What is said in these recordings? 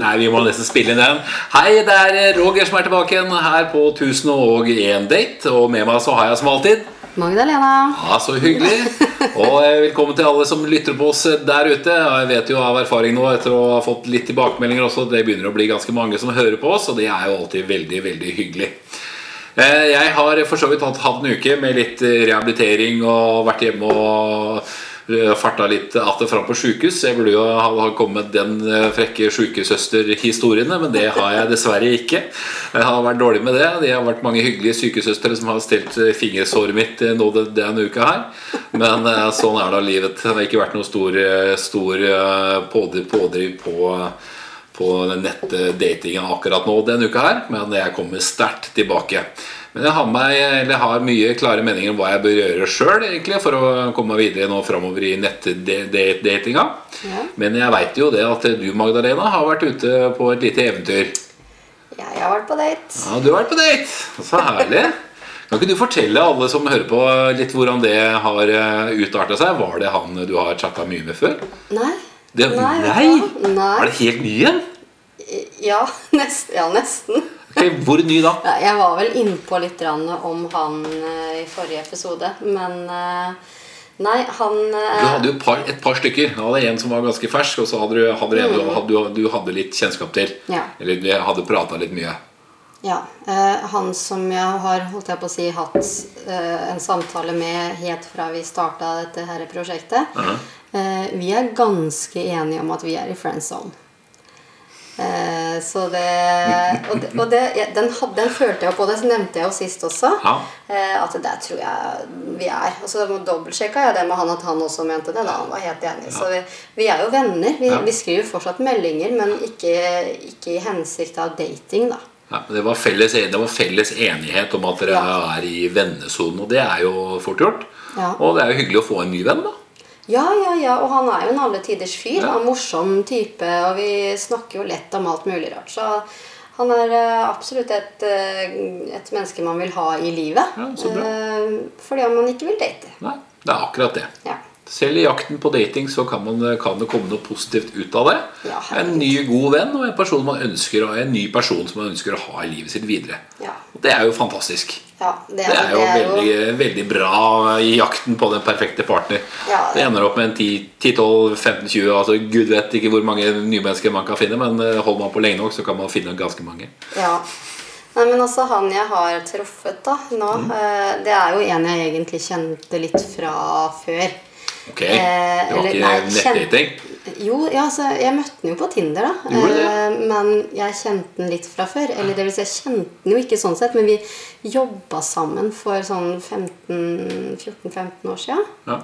Nei, vi må nesten spille inn den. Hei, det er Roger som er tilbake igjen her på 1001 Date. Og med meg så har jeg som alltid Magdalena. Ja, så hyggelig. Og eh, velkommen til alle som lytter på oss der ute. Jeg vet jo av erfaring nå etter å ha fått litt tilbakemeldinger også, det begynner å bli ganske mange som hører på oss, og det er jo alltid veldig, veldig hyggelig. Eh, Jeg har for så vidt hatt en uke med litt eh, rehabilitering og vært hjemme og eh, farta litt att fram på sjukehus. Jeg burde jo ha kommet den eh, frekke sjukesøsterhistoriene, men det har jeg dessverre ikke. Jeg har vært dårlig med det. Det har vært mange hyggelige sykesøstre som har stelt eh, fingersåret mitt eh, nå den- denne uka her. Men eh, sånn er da livet. Det har ikke vært noe stor, eh, stor eh, pådriv, på på nettdatinga akkurat nå denne uka her, men jeg kommer sterkt tilbake. Men jeg har, meg, har mye klare meninger om hva jeg bør gjøre sjøl for å komme meg videre nå framover i nettdatinga. Ja. Men jeg veit jo det at du, Magdalena, har vært ute på et lite eventyr. Ja, jeg har vært på date. Ja, du har vært på date! Så herlig. Kan ikke du fortelle alle som hører på, litt hvordan det har utarta seg? Var det han du har chatta mye med før? Nei. Det, Nei, nei. Nei. Er det helt ny en? Ja, nest, ja, nesten. Ok, Hvor ny da? Jeg var vel innpå litt om han eh, i forrige episode, men eh, Nei, han eh, Du hadde jo par, et par stykker. Du hadde en som var ganske fersk, og så hadde du, hadde du en du, hadde, du, du hadde litt kjennskap til. Mm. Ja. Eller du hadde prata litt mye. Ja. han som jeg har holdt jeg på å si, hatt en samtale med helt fra vi starta dette her prosjektet. Uh -huh. vi er ganske enige om at vi er i friend zone. Eh, så det Og, det, og det, ja, den, had- den følte jeg på, det nevnte jeg jo sist også. Ja. Eh, at der tror jeg vi er. Og så dobbeltsjekka jeg det med han at han også mente det. da Han var helt enig. Så vi, vi er jo venner. Vi, Ja. vi skriver fortsatt meldinger, men ikke, ikke i hensikt av dating, da. Ja, det, var felles, det var felles enighet om at dere Ja. er i vennesonen, og det er jo fort gjort. Ja. Og det er jo hyggelig å få en ny venn, da. Ja, ja, ja, og han er jo en alle tiders fyr. Ja. En morsom type, og vi snakker jo lett om alt mulig rart. Så han er eh, absolutt et, eh, et menneske man vil ha i livet. Ja, så bra. Eh, fordi om man ikke vil date. Nei, det er akkurat det. Ja. Selv i jakten på dating så kan, man, kan det komme noe positivt ut av det. Ja, en ny, god venn og en, person man ønsker, en ny person som man ønsker å ha i livet sitt videre. Ja. Det er jo fantastisk. ja det, Det er jo veldig, veldig bra i jakten på den perfekte partner. Ja, det ender opp med en 10-12-15-20 altså Gud vet ikke hvor mange nye mennesker man kan finne, men eh, holder man på lenge nok, så kan man finne ganske mange. Ja. Nei, men altså Han jeg har truffet da nå, Mm. eh, det er jo en jeg egentlig kjente litt fra før. Ok, Eh, Det var eller- ikke nei, nettdating? Jo, ja, altså, jeg møtte den jo på Tinder, da. Eh, men jeg kjente den litt fra før. Eller det vil si, jeg kjente den jo ikke sånn sett, men vi jobba sammen for sånn 15-14-15 år siden. Ja.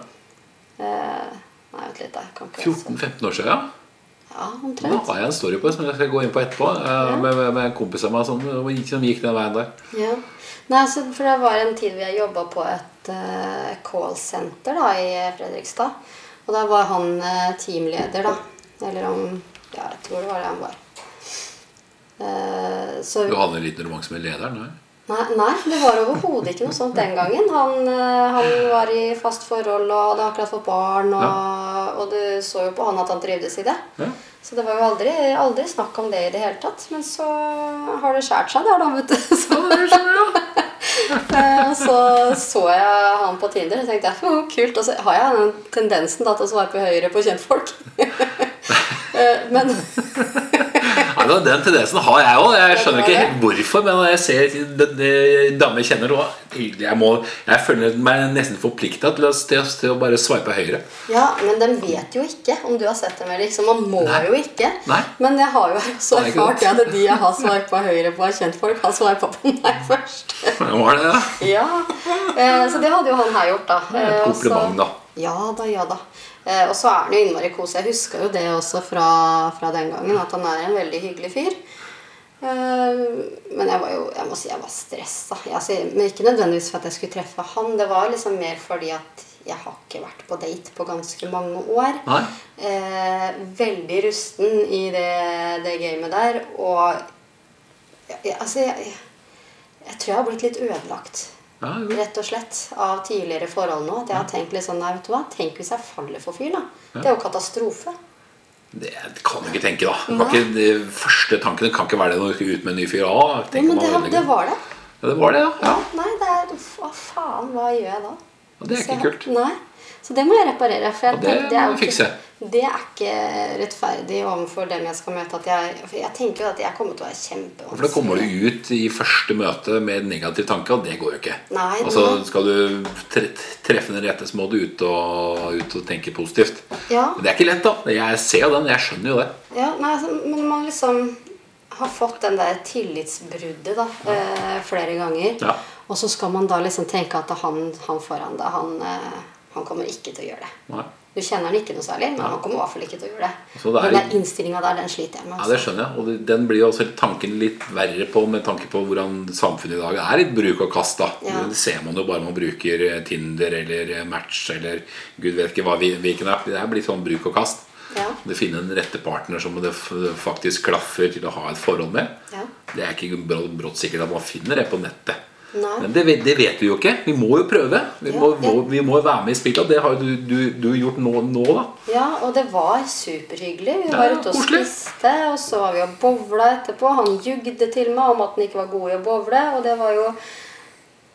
Eh, nei, vent litt, da. Kan ikke 14-15 år siden, ja. Ja, Da har jeg en story på det som jeg skal gå inn på etterpå. eh, Med, med, med en kompis av meg som, som gikk den veien der. Ja. Nei, altså, for det var en tid hvor jeg jobba på et uh, callsenter da, i Fredrikstad. Og da var han uh, teamleder, da. Eller om Ja, jeg tror det var det han var. Uh, så Du hadde en liten romanse med lederen? Nei? Nei, nei, det var overhodet ikke noe sånt den gangen. Han, eh, han var i fast forhold og hadde akkurat fått barn. Og, og du så jo på han at han trivdes i det. Ja. Så det var jo aldri, aldri snakk om det i det hele tatt. Men så har det skåret seg der, da, vet du. Så, Eh, og så så jeg han på Tinder og tenkte jeg, oh, kult. Og så har jeg den tendensen da, til å svare på høyre på kjentfolk. Eh, men Ja, den tendensen har jeg òg. Jeg skjønner ikke helt hvorfor. Men jeg ser damer kjenner og jeg, må, jeg føler meg nesten forplikta til, til, å- bare sveipe høyre. Ja, men de vet jo ikke om du har sett dem eller ikke. Man må Nei. jo ikke. Nei. Men jeg har jo så erfart at de jeg har sveipa høyre på, av kjentfolk, har sveipa på meg først. Var det ja. Ja, eh, Så det hadde jo han her gjort, da. Et Eh, kompliment, da. Ja da, ja da. Eh, og så er han jo innmari kos. Jeg husker jo det også fra, fra den gangen, at han er en veldig hyggelig fyr. Eh, men jeg var jo jeg må si jeg var stressa. Altså, men ikke nødvendigvis for at jeg skulle treffe han. Det var liksom mer fordi at jeg har ikke vært på date på ganske mange år. Eh, veldig rusten i det, det gamet der. Og jeg- altså, jeg, jeg, jeg tror jeg har blitt litt ødelagt Ja. Rett og slett. Av tidligere forhold nå. At jeg har tenkt litt sånn Nei, vet du hva. Tenk hvis jeg faller for fyr, da. Det er jo katastrofe. Det kan du ikke tenke, da. Kan ikke, de første tankene kan ikke være det når du skal ut med en ny fyr. Ah, Ja, men det, det var det. Ja, det var det, ja. ja. Nei, det er Hva faen? Hva gjør jeg da? Og det er ikke Så- kult. Nei. Så det må jeg reparere. For jeg, Og det det, er. Ikke, det er ikke rettferdig overfor dem jeg skal møte. Jeg, for jeg tenker jo at jeg kommer til å være kjempevanskelig. For da kommer du ut i første møte med en negativ tanke, og det går jo ikke. Nei, Og så skal du tre treffe den rette, så må du ut og, ut og tenke positivt. Ja. Men det er ikke lett, da. Jeg ser jo den, jeg skjønner jo det. Ja, nei, altså, men man liksom har fått den der tillitsbruddet da, eh, flere ganger. Ja. Og så skal man da liksom tenke at han, han foran deg, han, eh, han kommer ikke til å gjøre det. Nei. Du kjenner han ikke noe særlig, men han kommer i hvert fall ikke til å gjøre det. Så det er den innstillinga der, den sliter jeg med. Ja, Altså. det skjønner jeg. Og den blir jo også tanken litt verre på med tanke på hvordan samfunnet i dag er litt bruk og kast. da Ja. Det ser man jo bare man bruker eh, Tinder eller eh, Match eller gud vet ikke hva vi- hvilken app. Det er blitt sånn bruk og kast. Ja. Det finne en rette partner som det faktisk klaffer til å ha et forhold med. Ja. Det er ikke brått sikkert at man finner det på nettet. Nei. Men det, det vet vi jo ikke. Vi må jo prøve. Vi Ja, må, må, vi må være med i spillet. Det har du, du, du gjort nå, nå, da. Ja, og det var superhyggelig. Vi var ja, ute og koselig. spiste, og så var vi og bowla etterpå. Han jugde til meg om at han ikke var god i å bowle, og det var jo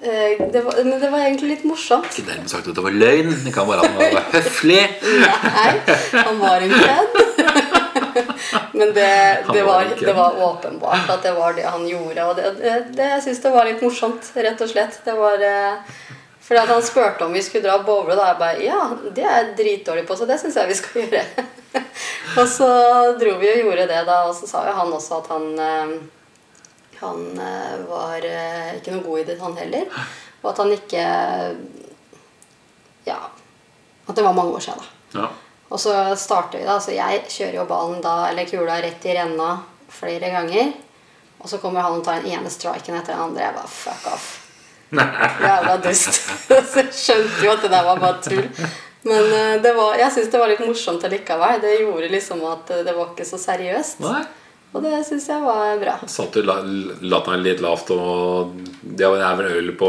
eh, det var, Men det var egentlig litt morsomt. Ikke dermed sagt at det var løgn. Det kan være at han var høflig. Nei, han var en kødd. Men det, det, var det var åpenbart at det var det han gjorde. Og det, det, det jeg syns det var litt morsomt, rett og slett. Det var eh, fordi at han spurte om vi skulle dra og bowle, da jeg bare Ja, det er jeg dritdårlig på, så det syns jeg vi skal gjøre. og så dro vi og gjorde det, da, og så sa jo han også at han eh, han eh, var ikke noe god i det, han heller. Og at han ikke Ja. At det var mange år siden, da. Ja. Og så starter vi da, så jeg kjører jo ballen da, eller kula rett i renna flere ganger. Og så kommer han og tar den ene striken etter den andre. Jeg bare fuck off. Jævla dust. så jeg skjønte jo at det der var bare tull. Men eh, det var, jeg syns det var litt morsomt allikevel. Det gjorde liksom at eh, det var ikke så seriøst. Nei. Og det syns jeg var bra. Satt du la- latteren litt lavt, og det var vel øl på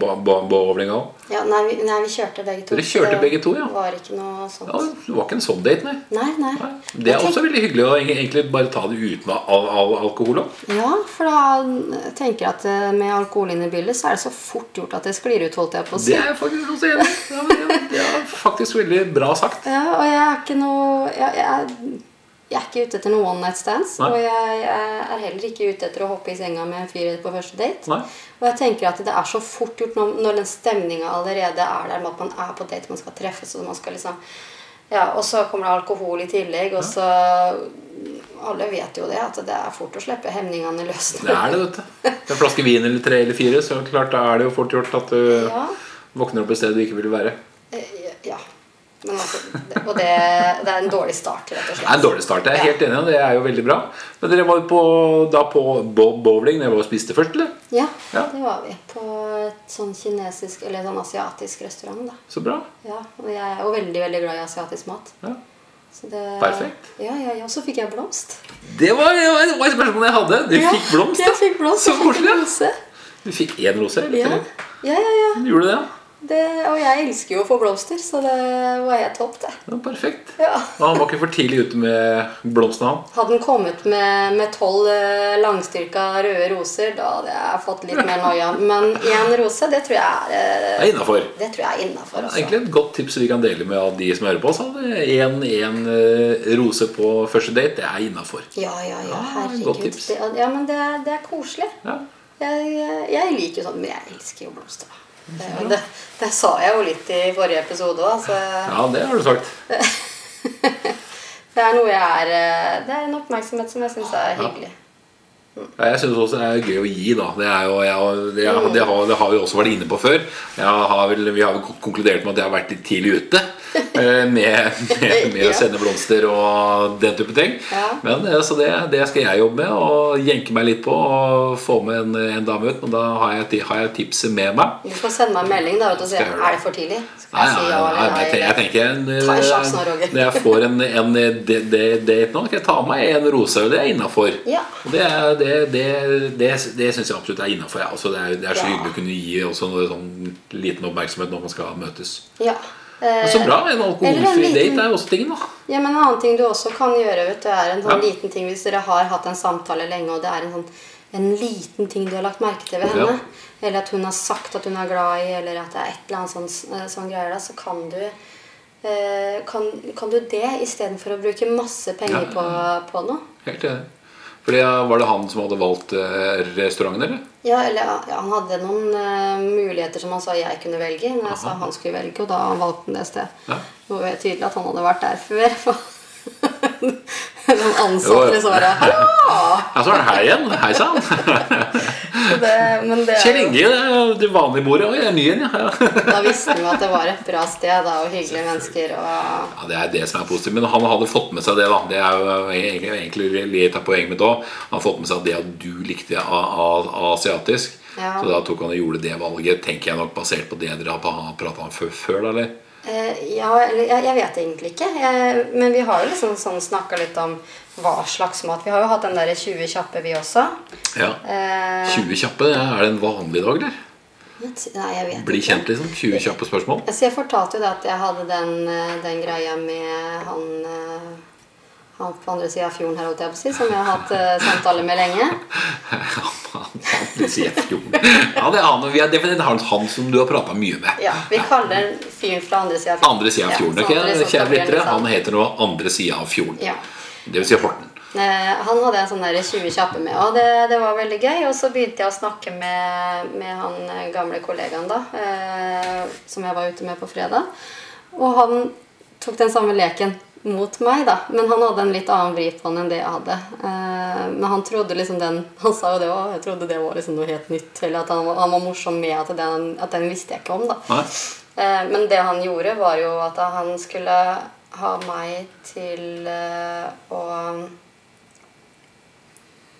bo- bo- bowling òg? Ja, nei, vi, nei, vi kjørte begge to. Dere kjørte begge to, ja. var ikke noe sånt. Ja, det var ikke en sånn date, nei. Nei, nei. Nei. Det er tenk... også veldig hyggelig å egentlig bare ta det uten all, all alkohol òg. Ja, for da tenker jeg at eh, med alkohol inn i bildet, så er det så fort gjort at det sklir ut, holdt jeg på å si. Det er faktisk også enig. Ja, Det er faktisk veldig bra sagt. Ja, og jeg er ikke noe jeg, jeg, jeg er ikke ute etter noen one night stands. Nei. Og jeg, jeg er heller ikke ute etter å hoppe i senga med en fyr på første date. Nei. Og jeg tenker at det er så fort gjort når, når den stemninga allerede er der med at man er på date, man skal treffes, og man skal liksom Ja, og så kommer det alkohol i tillegg, og så Alle vet jo det, at det er fort å slippe hemningene løs. Det er det, vet du. En flaske vin eller tre eller fire, så klart da er det jo fort gjort at du Ja. våkner opp et sted du ikke vil være. Altså, og det, det er en dårlig start, rett og Det er en dårlig start. Jeg er helt enig, det er jo veldig bra. Men dere var på, da på Bowling bowling dere var og spiste først, eller? Ja, Ja. det var vi. På et sånn kinesisk, eller sånn asiatisk restaurant, da. Så bra. Ja, og jeg er jo veldig, veldig glad i asiatisk mat. Ja. Så det, Perfekt. Ja, ja, ja. Så fikk jeg blomst. Det var, det var et spørsmål jeg hadde. Du Ja, fikk blomst, Jeg fikk blomst. Så koselig. Du fikk én rose? eller Ja. ja, ja. ja. Gjorde du det? Det, og jeg elsker jo å få blomster, så det var helt topp, det. Ja, perfekt. Ja. Han var ikke for tidlig ute med blomstene, han. Hadde han kommet med med tolv eh, langstyrka røde roser, da hadde jeg fått litt mer noia. Men én rose, det tror jeg er eh, Det er innafor. Det tror jeg er innafor. Altså. Egentlig et godt tips vi kan dele med de som hører på oss. Én rose på første date, det er innafor. Ja, ja, ja. Ah, Herregud. godt ja, men det, det er koselig. Ja. Jeg, jeg liker jo sånn, men jeg elsker jo blomster. Det, det, det sa jeg jo litt i forrige episode òg. så ja, det har du sagt. det er noe jeg er eh, Det er en oppmerksomhet som jeg syns er hyggelig. Ja, Jeg syns også det er gøy å gi, da. Det, er jo, jeg, det, det, har, det har vi også vært inne på før. Har vel, vi har vel konkludert med at jeg har vært litt tidlig ute. Eh, med, med, med å sende blomster og den type ting. Men eh, Så det, det skal jeg jobbe med, og jenke meg litt på og få med en, en dame ut. Men da har jeg, har jeg tipset med meg. Du får sende meg en melding da, og si det? er det for tidlig. Nei, nei, nei, men jeg, tenker- jeg. Når jeg får en, en date nå, skal jeg ta meg en rosa, det er innafor. Ja. Det, er- det, det, det, det syns jeg absolutt er innafor. Ja. Altså, det, er, det er så Ja. hyggelig å kunne gi også noe sånn liten oppmerksomhet når man skal møtes. Ja. Men så Eh, bra! En alkoholfri en liten- date er jo også tingen, da. Ja, men En annen ting du også kan gjøre, vet du, er en sånn Ja. liten ting hvis dere har hatt en samtale lenge, og det er en sånn en liten ting du har lagt merke til ved Ja. henne, eller at hun har sagt at hun er glad i, eller at det er et eller annet sånn, eh, sånn greier, da, så kan du eh, kan, kan du det istedenfor å bruke masse penger Ja. på, på noe? Helt enig. Fordi Var det han som hadde valgt eh, restauranten, eller? Ja, eller ja, Han hadde noen uh, muligheter som han sa jeg kunne velge. Men jeg sa han skulle velge, og da valgte han det stedet. Ja. Det var tydelig at han hadde vært der før. De ansatte svaret Hallo! Ja, så er det her igjen. Hei sann. Det, det Kjell Inge, det er vanlige bordet. Oi, jeg er ny igjen, ja. Da visste vi at det var et bra sted da, og hyggelige mennesker. Og Ja, Det er det som er positivt. Men han hadde fått med seg det. da Det er jo egentlig, egentlig litt av poenget mitt òg. Han har fått med seg det at du likte asiatisk. Ja. Så da tok han og gjorde det valget, tenker jeg nok basert på det dere har prata om før, før da, eller? Eh, Ja, eller jeg, jeg vet egentlig ikke. Jeg, men vi har jo liksom sånn snakka litt om hva slags mat. Vi har jo hatt den der 20 kjappe, vi også. Ja. Eh, 20 kjappe, er det en vanlig dag, eller? Nei, jeg vet Bli kjent, liksom? 20 kjappe spørsmål? Så jeg fortalte jo det at jeg hadde den, eh, den greia med han eh, han på andre sida av fjorden her, holdt jeg på å si, som jeg har hatt uh, samtale med lenge. Ja, det er han, Det er han, som du har prata mye med. Ja, Vi kaller fyren fra andre sida av fjorden. Andre sida av fjorden. Ja, ok? så at det skal Kjære lyttere, han heter nå Andre sida av fjorden. Ja. Det vil si Horten. Eh, han hadde en sånn der 20 kjappe med, og det, det var veldig gøy. Og så begynte jeg å snakke med, med han eh, gamle kollegaen da, eh, som jeg var ute med på fredag. Og han tok den samme leken mot meg, da. Men han hadde en litt annen vri på den enn det jeg hadde. Eh, men han trodde liksom den Han sa jo det òg. Jeg trodde det var liksom noe helt nytt. Eller at han, var- han var morsom med at den, at den visste jeg ikke om, da. Nei? Eh, Men det han gjorde, var jo at han skulle ha meg til eh, å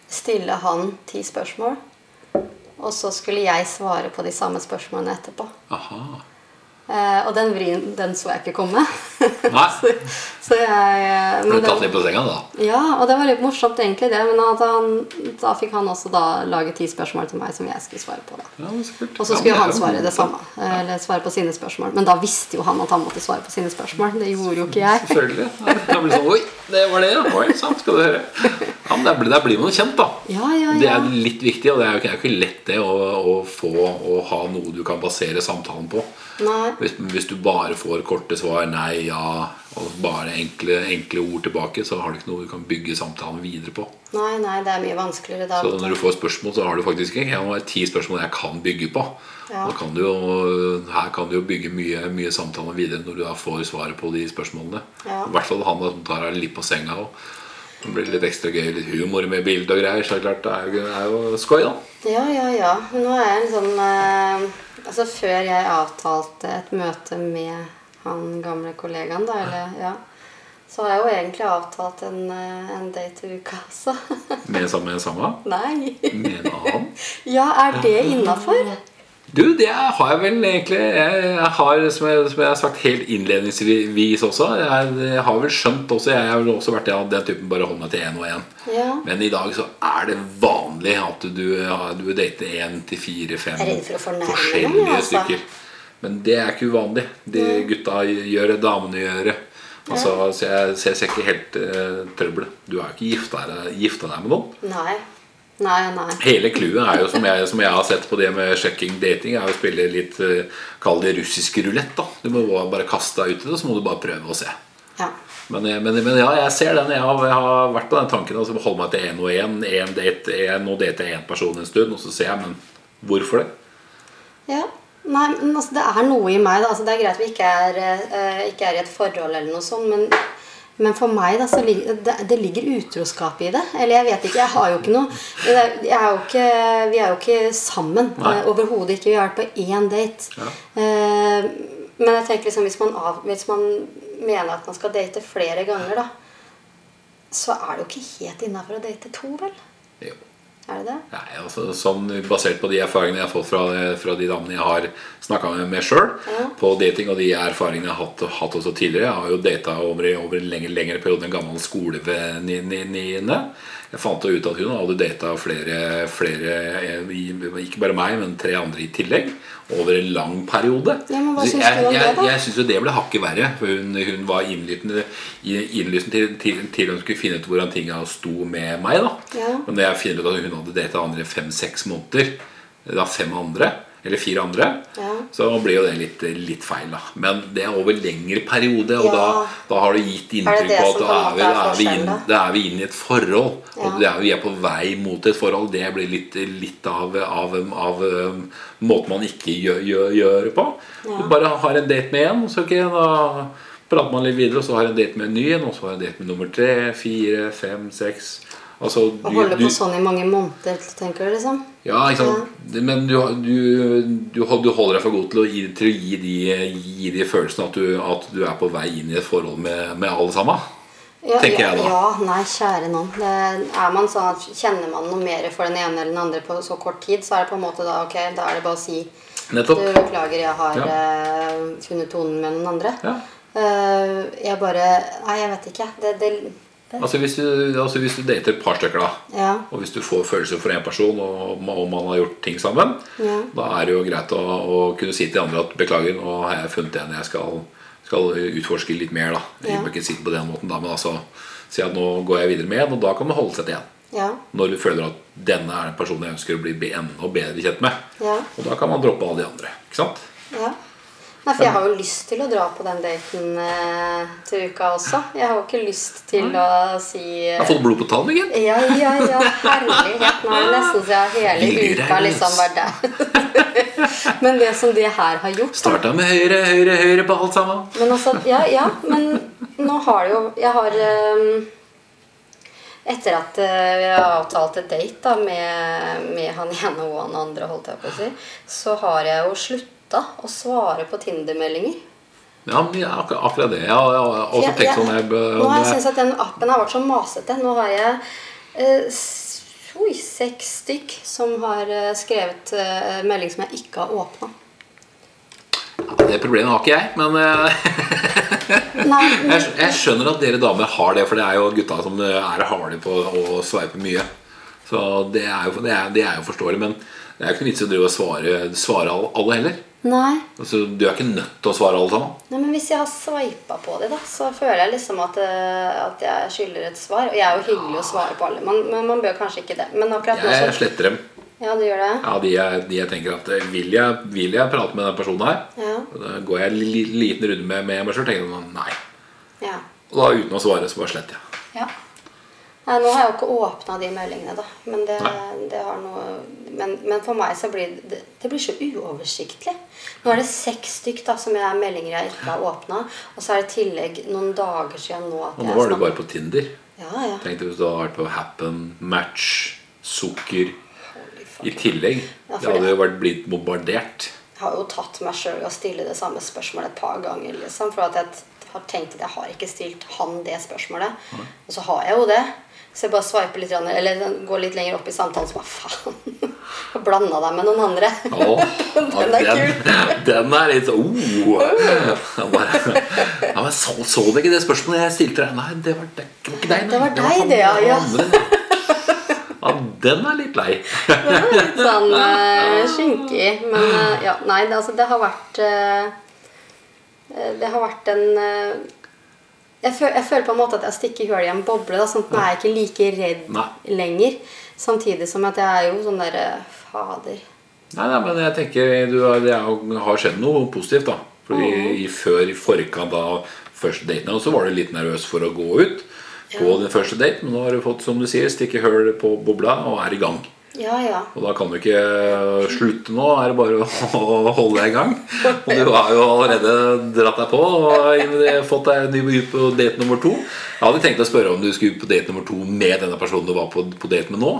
stille han ti spørsmål. Og så skulle jeg svare på de samme spørsmålene etterpå. Aha. Eh, og den vrien den så jeg ikke komme. Nei. så, så jeg Ble men tatt litt på senga, da. Ja, og det var litt morsomt egentlig det. Men at han, da fikk han også da lage ti spørsmål til meg som jeg skulle svare på. da. Ja. Og så skulle ja, han svare det samme. Eller svare på sine spørsmål. Men da visste jo han at han måtte svare på sine spørsmål. Det gjorde jo ikke jeg. Selvfølgelig. Ja, Da blir det sånn Oi, det var det, ja. Oi, sant, skal du høre. Ja, men der blir, der blir man kjent, da. Ja, ja, Det er litt viktig, og det er jo ikke lett det å, å få å ha noe du kan basere samtalen på. Hvis, hvis du bare får korte svar, nei, ja, og bare enkle, enkle ord tilbake, så har du ikke noe du kan bygge samtalen videre på. Nei, nei, det er mye vanskeligere da. Så når du får spørsmål, så har du faktisk ikke Jeg har ti spørsmål jeg kan bygge på. Ja. Kan du jo, her kan du jo bygge mye, mye samtaler videre når du da får svaret på de spørsmålene. Ja. I hvert fall han som tar deg litt på senga. Og det blir litt ekstra gøy, litt humor med bilde og greier. Så det klart, er det er jo skøy, da. Ja, ja, ja. Nå er jeg en sånn eh, Altså Før jeg avtalte et møte med han gamle kollegaen, da, eller ja Så har jeg jo egentlig avtalt en, eh, en date i uka, altså. Med samme, samme. Nei. Med en annen. Ja, er det innafor? Du, det har jeg vel egentlig Jeg har, som jeg, som jeg har sagt helt innledningsvis også Jeg, jeg har vel skjønt også Jeg har vel også vært av den typen bare holde meg til én og én. Ja. Men i dag så er det vanlig at du, du dater én til fire, fem Jeg redd for å fornærme noen, forskjellige altså. stykker. Men det er ikke uvanlig. De gutta gjør det, damene gjør det. Altså, så, jeg, så jeg ser ikke helt uh, trøbbelet. Du har jo ikke gifta deg med noen. Nei. Nei, nei. Hele clouet er jo, som jeg, som jeg har sett på det med sjekking dating, er å spille litt uh, Kall det russisk rulett. Du må bare kaste deg ut i det, så må du bare prøve å se. Ja. Men, men, men ja, jeg ser den. Jeg har, jeg har vært på den tanken. Altså, holde meg til én og én. En date, én dater jeg én person en stund, og så ser jeg. Men hvorfor det? Ja. Nei, men altså, det er noe i meg. Da. Altså, det er greit vi ikke er, uh, ikke er i et forhold, eller noe sånt, men, men for meg da, så ligger, det, det ligger utroskap i det. Eller jeg vet ikke. Jeg har jo ikke noe er jo ikke, Vi er jo ikke sammen. Eh, Overhodet ikke. Vi har vært på én date. Ja. Eh, men jeg tenker liksom hvis man, av, hvis man mener at man skal date flere ganger, da, så er det jo ikke helt innafor å date to, vel? Jo. Er det det? Nei, altså, sånn, basert på de erfaringene jeg har fått fra, fra de damene jeg har snakka med, meg sjøl Ja. på dating, og de erfaringene jeg har hatt, hatt også tidligere Jeg har jo data over, over en lengre, lengre periode en gammel skolevenninne. Jeg fant ut at hun hadde data flere, flere eh, ikke bare meg, men tre andre i tillegg, over en lang periode. Ja, men hva synes jeg, du om jeg, det, da? Jeg syns jo det ble hakket verre. For hun, hun var innlysende til, til, til hun skulle finne ut hvordan tinga sto med meg. da Ja. Men når jeg finner ut at hun hadde data andre fem-seks måneder, da fem andre, eller fire andre, Ja. så blir jo det litt, litt feil. da Men det er over lengre periode, og Ja. da, da har du gitt inntrykk på at da er, vi, da, er vi inn, da? da er vi inne i et forhold. Ja. Og det er, vi er på vei mot et forhold. Det blir litt, litt av, av, av um, måten man ikke gjør, gjør, gjør på. Du bare har en date med en, så okay, da prater man litt videre, og så har en date med en ny en, og så har en date med nummer tre, fire, fem, seks. Altså, Å holde du- på sånn i mange måneder, tenker du liksom? ja, ikke sant? Men du, du, du, holder deg for god til å gi, til å gi, de, gi de følelsene at du, at du er på vei inn i et forhold med, med alle sammen. Ja, Tenker ja, jeg da. Ja, nei, kjære noen. Det, er man sånn at Kjenner man noe mer for den ene eller den andre på så kort tid, så er det på en måte da ok, da er det bare å si Nettopp. Du, beklager, jeg har Ja. uh, funnet tonen med noen andre. Ja. Uh, jeg bare Nei, jeg vet ikke. Det, det Altså hvis, du, altså hvis du dater et par stykker, da, Ja. og hvis du får følelser for én person, og, og man har gjort ting sammen, Ja. da er det jo greit å, å kunne si til andre at beklager, nå har jeg funnet en jeg skal, skal utforske litt mer. da Jeg Ja. må ikke si det på den måten, da, men altså si at nå går jeg videre med og da kan man holde seg til en. Ja. Når du føler at denne er den personen jeg ønsker å bli enda bedre kjent med. Ja. Og da kan man droppe alle de andre. Ikke sant? ja. Nei, for jeg har jo lyst til å dra på den daten eh, til uka også. Jeg har jo ikke lyst til å si Jeg har fått blod på tann igjen. Ja, ja, ja, herlighet. Nå er det nesten så jeg har hele Vilje uka liksom vært der. Men det som det her har gjort Starta med høyre, høyre, høyre på alt sammen. Men altså, ja, ja, men nå har det jo Jeg har um, Etter at eh, vi har avtalt et date da, med, med han ene og han andre, holdt jeg på å si, så har jeg jo slutta å svare på Tinder-meldinger. Ja, men akkurat, det. Jeg har også tenkt jeg- sånn jeg, Nå har jeg syntes at den appen har vært så masete. Nå har jeg eh, oi, seks stykk som har eh, skrevet eh, melding som jeg ikke har åpna. Det problemet har ikke jeg, men eh, Nei, jeg, jeg skjønner at dere damer har det, for det er jo gutta som er harde på å sveipe mye. Så det er jo, det er, det er jo forståelig, men det er jo ikke vits i å svare, svare alle heller. Nei. Altså, du er ikke nødt til å svare alle sammen. Nei, men Hvis jeg har sveipa på det, da, så føler jeg liksom at, eh, at jeg skylder et svar. Og jeg er jo hyggelig å svare på alle, men, men man bør kanskje ikke det. Men akkurat nå Jeg sletter dem. Ja, du gjør det? Ja, de jeg, de jeg tenker at eh, vil jeg, vil jeg prate med den personen her, Ja. da går jeg en li, liten runde med, med meg sjøl og tenker nei. Ja. Og da uten å svare, så bare sletter jeg. ja. Nei, nå har jeg jo ikke åpna de meldingene, da. Men, det, det har noe, men, men for meg så blir det, det blir så uoversiktlig. Nå er det seks stykk da, som jeg meldinger jeg ikke har åpna. Og så er det i tillegg noen dager siden nå at Og nå var du bare på Tinder. Ja, ja. Tenk deg hvis du hadde vært på Happen, Match, Sukker i tillegg. Ja, Det hadde jo vært blitt bombardert. Jeg har jo tatt meg sjøl i å stille det samme spørsmålet et par ganger. liksom, For at jeg har tenkt at jeg har ikke stilt han det spørsmålet. Og så har jeg jo det. Så jeg bare sveiper litt, eller går litt lenger opp i samtalen, så bare faen. Jeg blanda deg med noen andre. Oh, Den er den, den er litt oh. Jeg bare, ja, men så, så du ikke det spørsmålet jeg stilte deg? Nei, det var, det, det var ikke deg. nei. Det var deg, det, ja, var ja. det. ja, den er litt lei. den er litt sånn uh, skinkig. Men uh, ja, nei, det, altså, det har vært eh, Det har vært en jeg, føl, jeg føler på en måte at jeg stikker hull i en boble. Da, sånn at nå er jeg ikke like redd Nei. lenger. Samtidig som at jeg er jo sånn derre Fader. Nei, nei, men jeg tenker du, det har skjedd noe positivt, da. Fordi i, før, i forkant av første daten så var du litt nervøs for å gå ut på den første date, men nå har du fått, som du sier, stikke hull på bobla og er i gang. Ja, ja. Og da kan du ikke slutte nå, er det bare å holde deg i gang. Og du har jo allerede dratt deg på og fått deg ny på date nummer to. Jeg hadde tenkt å spørre om du skulle ut på date nummer to med denne personen du var på, på date med nå.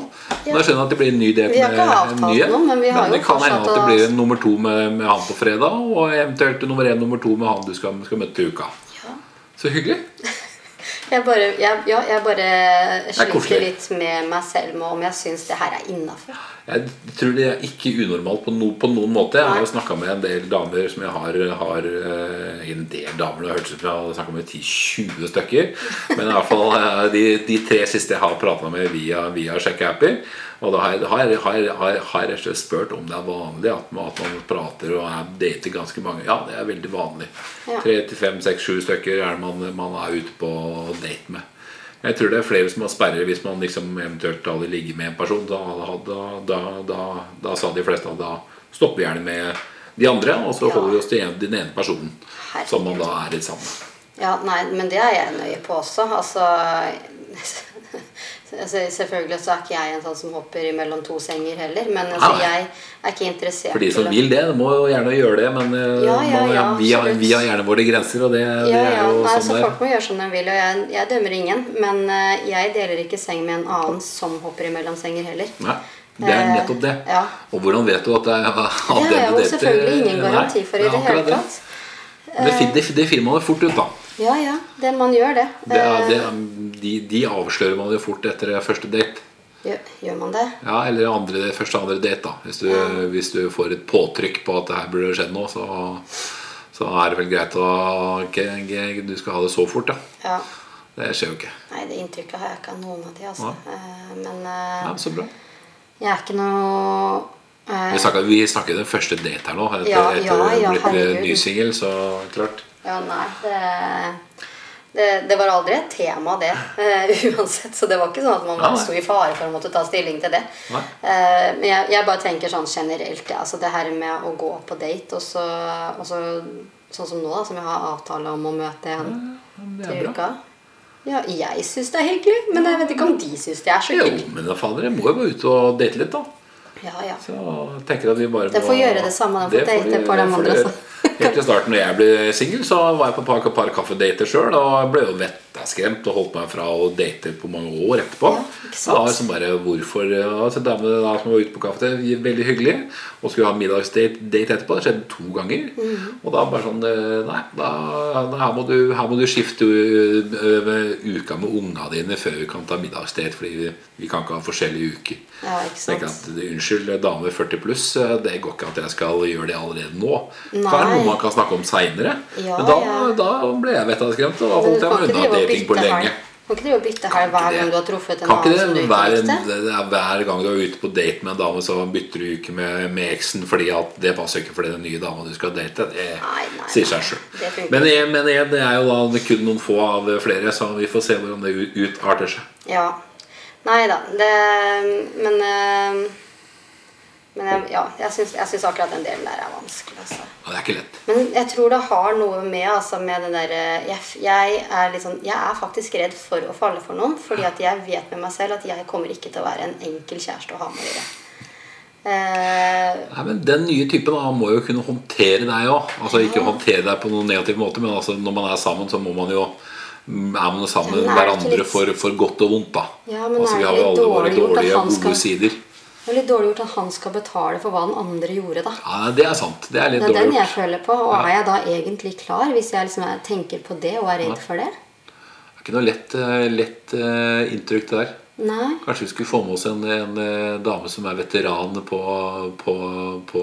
Men da skjønner jeg at det blir en ny date Vi har ikke med avtalt noe, men vi har det jo kan hende at det blir en nummer to med, med han på fredag, og eventuelt nummer én nummer to med han du skal, skal møte til uka. ja. Så hyggelig. Jeg bare, jeg, ja, jeg bare sliter litt med meg selv med om jeg syns det her er innafor. Jeg tror det er ikke unormalt på, no, på noen måte. Jeg har jo snakka med en del damer som jeg har, har eh, En del damer, det hørtes ut som jeg hadde snakka med 10-20 stykker. Men i hvert fall eh, de, de tre siste jeg har prata med via, via sjekkeapper. Og da har jeg, har, har, har, jeg- rett og slett spurt om det er vanlig at man, at man prater og er dater ganske mange. Ja, det er veldig vanlig. Tre til fem, seks, sju stykker er det man, man er ute på date med. Jeg tror det er flere som har sperrer hvis man liksom eventuelt hadde ligger med en person. Da, da, da, da, da sa de fleste at da stopper vi gjerne med de andre, og så holder vi oss til en, den ene personen Herregud. som man da er litt sammen med. Ja, nei, men det er jeg nøye på også. Altså Selvfølgelig så er ikke jeg en sånn som hopper mellom to senger heller. Men altså, jeg er ikke interessert For de som vil det, må jo gjerne gjøre det, men eh, Ja, ja, man, ja, vi, har, vi har gjerne våre grenser, og det, det er ja, jo nei, sånn så det er. Folk må gjøre som de vil, og jeg, jeg dømmer ingen. Men eh, jeg deler ikke seng med en annen som hopper mellom senger heller. Nei, det er Eh, nettopp det. ja. Og hvordan vet du at det er av Det du har Det er jo selvfølgelig ingen garanti for i det hele tatt. Det, det, det finner man jo fort ut, da. Ja, ja, det, man gjør det. Det er, det de, de avslører man jo fort etter første date. gjør, man det? Ja, eller andre, første andre date, da. Hvis du, hvis du får et påtrykk på at det her burde skjedd noe, så, så er det vel greit å ikke, Du skal ha det så fort, da. Ja. Det skjer jo ikke. Nei, det inntrykket har jeg ikke av noen av de, altså. Ja. Men eh, Ja, så bra. jeg er ikke noe eh, Vi snakker, vi snakker den første date her nå. Etter, Ja, etter ja, ja, blitt ny singel, så klart. Ja, nei, det, det, det var aldri et tema, det. Uh, uansett. Så det var ikke sånn at man Ja, sto i fare for å måtte ta stilling til det. Eh, men jeg, jeg bare tenker sånn generelt, ja. Altså det her med å gå på date, og så, og så sånn som nå, da, som jeg har avtale om å møte en Det til uka. Ja, jeg syns det er hyggelig, men jeg vet ikke om de syns det er så hyggelig. Jo, men da fader, jeg må jo gå ut og date litt, da. Ja, ja. Så tenker at vi bare Den må- får gjøre det samme, den får date de- par av de andre, gjøre. Helt til starten da jeg ble singel, var jeg på et par, par kaffedater sjøl. Og ble jo vettaskremt og holdt meg fra å date på mange år etterpå. Ja. Da sånn bare hvorfor altså, Damene da som var ute på kaffe, veldig hyggelig, og skulle ha middagsdate date etterpå. Det skjedde to ganger. Mm. Og da bare sånn eh, Nei, da, her, må du, her må du skifte ø, uka med unga dine før vi kan ta middagsdate, fordi vi, vi kan ikke ha forskjellige uker. Ja, at Unnskyld, dame 40 pluss, eh, det går ikke at jeg skal gjøre det allerede nå. Nei. Det er noe man kan snakke om seinere. Ja, Men da, da ble jeg vettaskremt, og da holdt jeg meg unna og dating på lenge. Kan ikke du bytte her hver gang du har truffet en annen som du ikke hver, likte? det er hver gang du er ute på date med en dame, så bytter du ikke med, med eksen fordi at det passer ikke for den nye dama du skal date. Det Nei, nei, sier seg sjøl. Men, jeg- men jeg- det er jo da kun noen få av flere, så vi får se hvordan det utarter seg. Ja. Nei da. Det Men eh, Men jeg, ja, jeg syns, akkurat den delen der er vanskelig. Altså. Ja, det er ikke lett. Men jeg tror det har noe med altså, med den derre jeg, jeg, er sånn, jeg er faktisk redd for å falle for noen. Fordi at jeg vet med meg selv at jeg kommer ikke til å være en enkel kjæreste å ha med å gjøre. Eh, Nei, men Den nye typen da, må jo kunne håndtere deg òg. Altså, ikke håndtere deg på noen negativ måte, men altså, når man er sammen, så må man jo er man sammen med er hverandre for, for godt og vondt. da Ja, men altså, Vi har jo alle våre dårlige og gode sider. Det er litt dårlig gjort at han skal betale for hva den andre gjorde, da. Ja, Det er sant. Det er litt Det er den jeg føler på. Og er jeg da egentlig klar, hvis jeg liksom er- tenker på det og er redd for det? Det er ikke noe lett, eh, lett eh, inntrykk det der. Nei. Kanskje vi skulle få med oss en, en eh, dame som er veteran på, på, på,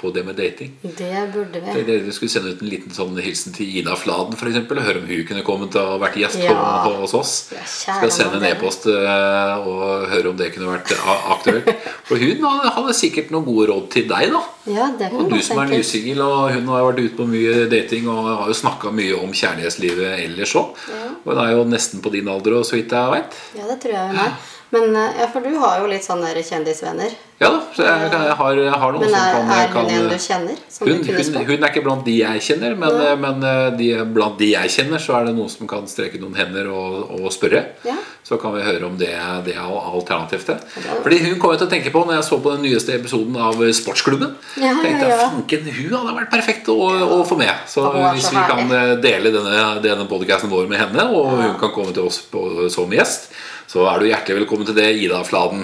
på det med dating. Det burde vi. Dere vi skulle sende ut en liten sånn hilsen til Ina Fladen for eksempel, og høre om hun kunne kommet og vært gjest Ja. på, hos oss. Ja, Skal sende en e-post eh, og høre om det kunne vært aktuelt. For hun hadde, sikkert noen gode råd til deg, da. Ja, det Og du som er nysingel, og hun har vært ute på mye dating og har jo snakka mye om kjærlighetslivet ellers òg. Og hun er jo nesten på din alder, og så vidt jeg veit. Ja, det tror jeg hun er. Men eh, ja, for du har jo litt sånne kjendisvenner. Ja da, så jeg, jeg, har, jeg har noen Men som er, kan, er kan hun en du kjenner? Som hun, du hun, hun er ikke blant de jeg kjenner, men, men eh, de, blant de jeg kjenner, så er det noen som kan streke noen hender og, og spørre. Ja. Så kan vi høre om det, det er alternativt. til. Fordi hun kom jeg til å tenke på når jeg så på den nyeste episoden av Sportsklubben. Ja, ja, tenkte jeg, ja. fanken, Hun hadde vært perfekt å, å få med. Så så hvis vi kan herlig. kan dele denne, denne podcasten vår med henne, og hun kan komme til oss på, som gjest, så er du hjertelig velkommen til det, Ida Fladen.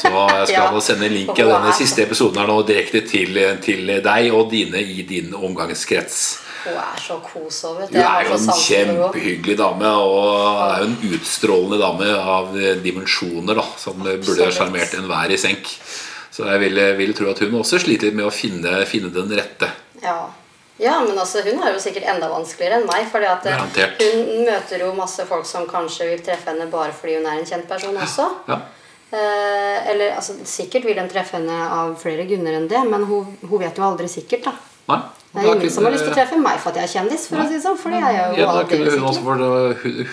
Så jeg skal Ja. sende en link av denne siste episoden her nå direkte til, til deg og dine i din omgangskrets. Hun er så kos over. Hun er jo en kjempehyggelig dame, og er jo en utstrålende dame av dimensjoner da, som burde Absolutt. sjarmert enhver i senk. Så jeg vil, vil tro at hun også sliter litt med å finne, finne den rette. Ja. Ja, men altså, hun er jo sikkert enda vanskeligere enn meg. fordi at eh, Garantert. hun møter jo masse folk som kanskje vil treffe henne bare fordi hun er en kjent person også. Ja. Eh, eller altså, sikkert vil de treffe henne av flere grunner enn det, men hun, hun vet jo aldri sikkert, da. Nei? Det er ingen som har lyst til å treffe meg for at jeg er kjendis, for å si sånn. For det er jo Ja, da kunne hun også,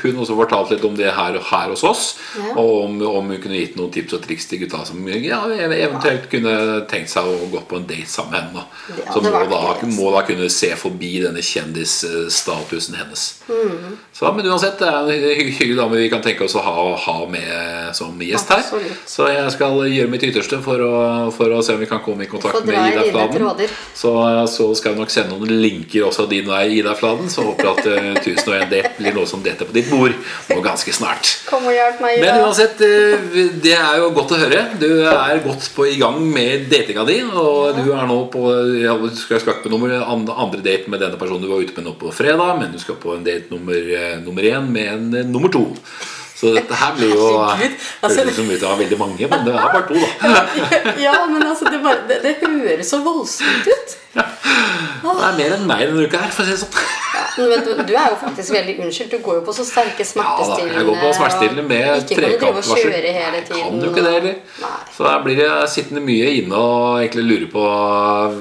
hun- også fortalt litt om det her, her hos oss. Ja. Og om, om hun kunne gitt noen tips og triks til gutta som ja, eventuelt kunne tenkt seg å gå på en date sammen med henne. Da. Så må da, altså. må da kunne se forbi denne kjendisstatusen hennes. Mm. Så, men uansett, det er en hy- hyggelig dame vi kan tenke oss å ha, ha med som gjest her. Absolutt. Så jeg skal gjøre mitt ytterste for å, for å se om vi kan komme i kontakt med Ida Fladen. Så, så skal vi nok sende noen linker også din vei, Ida Fladen. Så håper jeg at uh, 1001 date blir noe som detter på ditt bord nå ganske snart. Kom og hjelp meg. Ida. Men uansett, eh, det er jo godt å høre. Du er godt på i gang med datinga di. Og du er nå på Du skal ikke på nummer, andre, date med denne personen du var ute med nå på fredag, men du skal på en date nummer, eh, nummer én med en eh, nummer to. Så dette her blir jo altså- Høres ut som vi har veldig mange, men det er bare to, da. Ja, men altså, det, bare, det, det høres så voldsomt ut. Det er mer enn meg denne uka her, for å si det sånn. Men du, du er jo faktisk veldig unnskyldt. Du går jo på så sterke Ja da, jeg går på smertestillende med trekantvarsel. tiden. Kan du ikke det heller? Så der blir jeg sittende mye inne og egentlig lure på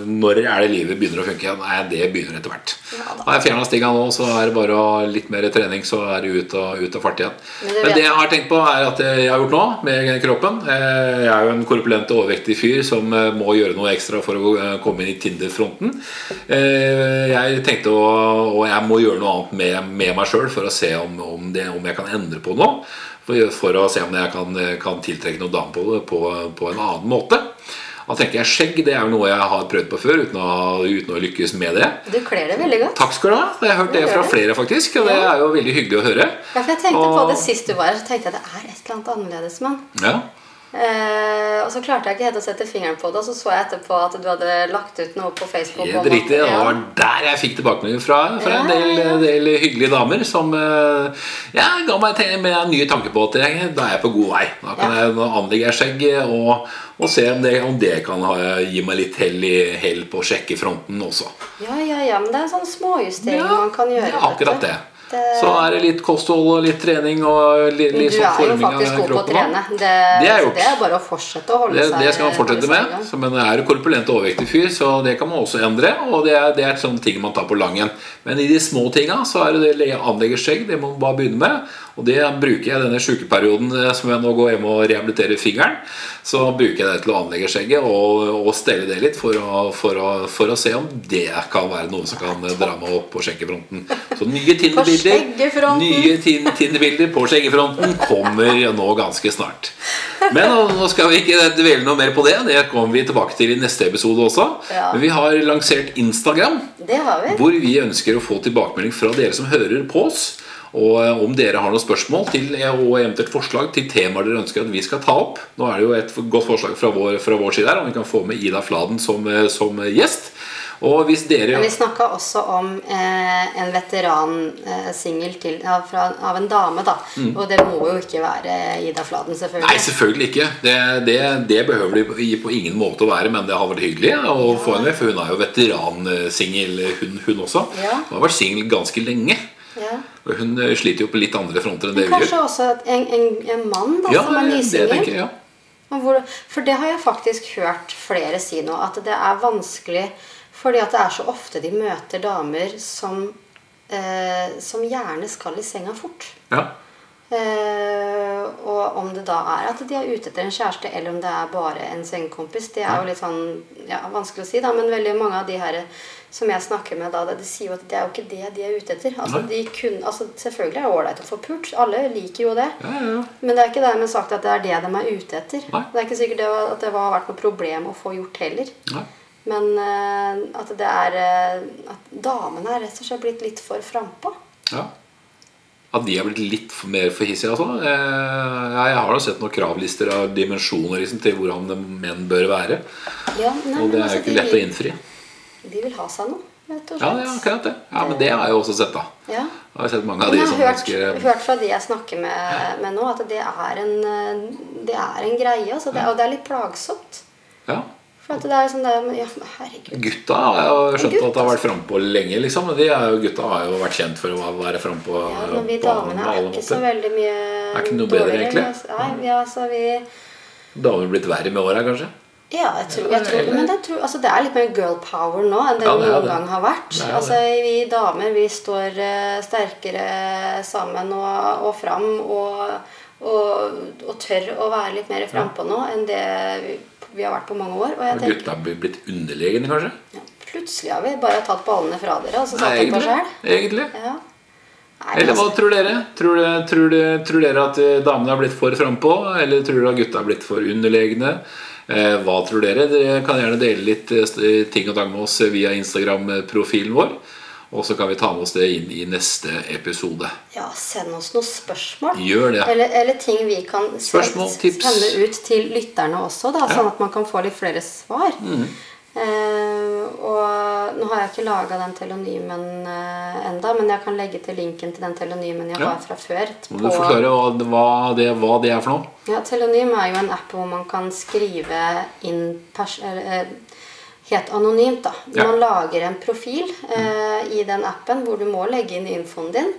når er det livet begynner å funke. Nei, det begynner etter hvert. Ja da. Har jeg fjerna stinga nå, så er det bare litt mer trening, så er det ut og, ut og fart igjen. Men det Men det jeg har tenkt på, er at jeg har gjort nå med kroppen eh, Jeg er jo en korpulent og overvektig fyr som eh, må gjøre noe ekstra for å eh, komme inn i Tinder-fronten. Jeg tenkte å Og jeg må gjøre noe annet med, med meg sjøl for å se om, om, det, om jeg kan endre på noe. For, for å se om jeg kan, kan tiltrekke noen damer på det på, på en annen måte. Da tenker jeg Skjegg det er jo noe jeg har prøvd på før uten å, uten å lykkes med det. Du kler det veldig godt. Takk skal du ha. Jeg har hørt det fra flere, faktisk. Og det er jo veldig hyggelig å høre. Ja, for jeg tenkte på det sist du var her, så tenkte jeg at det er et eller annet annerledes med han. Ja. Eh, og så klarte jeg ikke helt å sette fingeren på det, og så så jeg etterpå at du hadde lagt ut noe på Facebook. Helt riktig. Det var der jeg fikk tilbakemelding fra, fra en del, ja, ja. del hyggelige damer som eh, ja, ga meg en ny tanke på at jeg, da er jeg på god vei. Da kan Ja. jeg, anlegge skjegget og, og se om det, om det kan ha, gi meg litt hell, i, hell på sjekkefronten også. Ja, ja, ja, men det er sånne småjusteringer Ja, man kan gjøre. er akkurat det. Det- Så er det litt kosthold og litt trening og litt, litt du sånn er jo faktisk god på å trene. Det, Det er det er bare å fortsette å holde Det, seg det skal man fortsette med. Så, men jeg er jo korpulent og overvektig fyr, så det kan man også endre. Og det er, det er sånne ting man tar på langen. Men i de små tinga så er det det anlegge skjegg. Det må man bare begynne med. Og det bruker jeg denne sykeperioden eh, som jeg nå går hjem og rehabiliterer fingeren. Så bruker jeg det til å anlegge skjegget og, og stelle det litt for å, for, å, for å se om det kan være noe som kan dra meg opp på skjenkefronten. Så nye Tinder-bilder. Nye Tin- Tinder-bilder på skjeggefronten kommer nå ganske snart. Men nå, skal vi ikke dvele noe mer på det. Det kommer vi tilbake til i neste episode også. Ja. Men vi har lansert Instagram, Det har vi. hvor vi ønsker å få tilbakemelding fra dere som hører på oss. Og eh, om dere har noen spørsmål til, og eventuelt forslag til temaer dere ønsker at vi skal ta opp. Nå er det jo et godt forslag fra vår, fra vår side her om vi kan få med Ida Fladen som, eh, som gjest. Og hvis dere Men vi snakka også om eh, en veteransingel eh, av en dame, da. Mm. Og det må jo ikke være Ida Fladen, selvfølgelig. Nei, selvfølgelig ikke. Det, det, det behøver det på ingen måte å være, men det har vært hyggelig å få henne for hun er jo veteransingel, hun, hun også. Ja. Hun har vært singel ganske lenge. Ja. Hun eh, sliter jo på litt andre fronter enn det vi gjør. kanskje også en, en, en mann da, Ja, som er nysingel. Ja. For det har jeg faktisk hørt flere si nå, at det er vanskelig fordi at det er så ofte de møter damer som, eh, som gjerne skal i senga fort. Ja. Eh, og om det da er at de er ute etter en kjæreste, eller om det er bare en sengekompis, det er jo litt sånn ja, vanskelig å si, da. Men veldig mange av de her som jeg snakker med da, de sier jo at det er jo ikke det de er ute etter. Altså, de kun, altså Selvfølgelig er det ålreit å få pult. Alle liker jo det. Ja, ja, ja. Men det er ikke dermed sagt at det er det de er ute etter. Nei. Det er ikke sikkert det at det har vært noe problem å få gjort heller. Nei. Men eh, at det er eh, At damene er rett og slett blitt litt for frampå. ja. At de har blitt litt for- mer for hissige, altså. Eh, Jeg har da sett noen kravlister av dimensjoner liksom, til hvordan menn bør være. Ja, nei, Og det er altså, jo ikke de lett å innfri. De vil ha seg noe. Ja, Ja, det er akkurat det. Ja, Men det har jeg også sett, da. Ja. Jeg har sett mange av de som hørt, ønsker hørt fra de jeg snakker med, med nå, at det er en, det er en greie. Altså det, og det er litt plagsomt. Ja. For det er sånn der, men ja, herregud. Gutta har jo skjønt at de har vært frampå lenge, liksom. De jo, gutta har jo vært kjent for å være frampå Ja, men vi damene er ikke så veldig mye Er ikke noe bedre, egentlig? altså. Nei, ja, altså, vi Damer blitt verre med åra, kanskje? Ja, jeg tror, jeg tror, men det, tror, altså det er litt mer girl power nå enn det, Ja, det noen det. gang har vært. Det altså, vi damer vi står eh, sterkere sammen og, og fram og, og, og tør å være litt mer frampå nå enn det vi, vi har vært på mange år. Og jeg Har tenker, gutta blitt underlegne, kanskje? ja, plutselig har vi bare tatt ballene fra dere og så satt dem på sjøl. egentlig. Ja. Nei, Eller hva tror dere? Tror, dere, tror, tror dere at eh, damene har blitt for frampå? Eller tror dere at gutta har blitt for underlegne? Eh, hva tror dere? Dere kan gjerne dele litt eh, ting og tang med oss via Instagram-profilen vår. Og så kan vi ta med oss det inn i neste episode. ja, send oss noen spørsmål. Gjør det. Eller, eller ting vi kan Spørsmål, sende ut til lytterne også, da, sånn at man kan få litt flere svar. Mm. Uh, og nå har jeg ikke laga den telonymen uh, enda, men jeg kan legge til linken til den telonymen jeg Ja. har fra før. Må du forklare hva, hva, det, hva det er for noe? Ja, Telonym er jo en app hvor man kan skrive inn pers eller, eh, helt anonymt. da. Ja. Man lager en profil eh, i den appen hvor du må legge inn infoen din.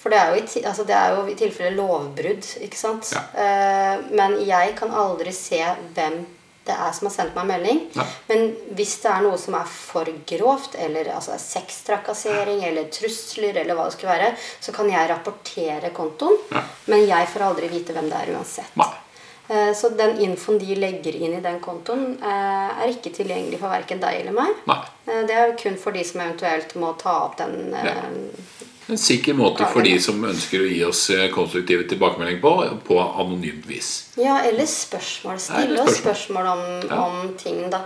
For det er jo i, altså jo i tilfelle lovbrudd, ikke sant. Ja. Eh, men jeg kan aldri se hvem det er som har sendt meg melding. Ja. Men hvis det er noe som er for grovt, eller altså sextrakassering eller trusler, eller hva det skulle være, så kan jeg rapportere kontoen. Ja. Men jeg får aldri vite hvem det er uansett. Nei. Eh, Så den infoen de legger inn i den kontoen, eh, er ikke tilgjengelig for verken deg eller meg. Nei. Eh, Det er kun for de som eventuelt må ta opp den ja. En sikker måte for de som ønsker å gi oss konstruktive tilbakemelding på, på anonymt vis. Ja, eller spørsmål. Stille oss spørsmål. spørsmål om, Ja. om ting, da.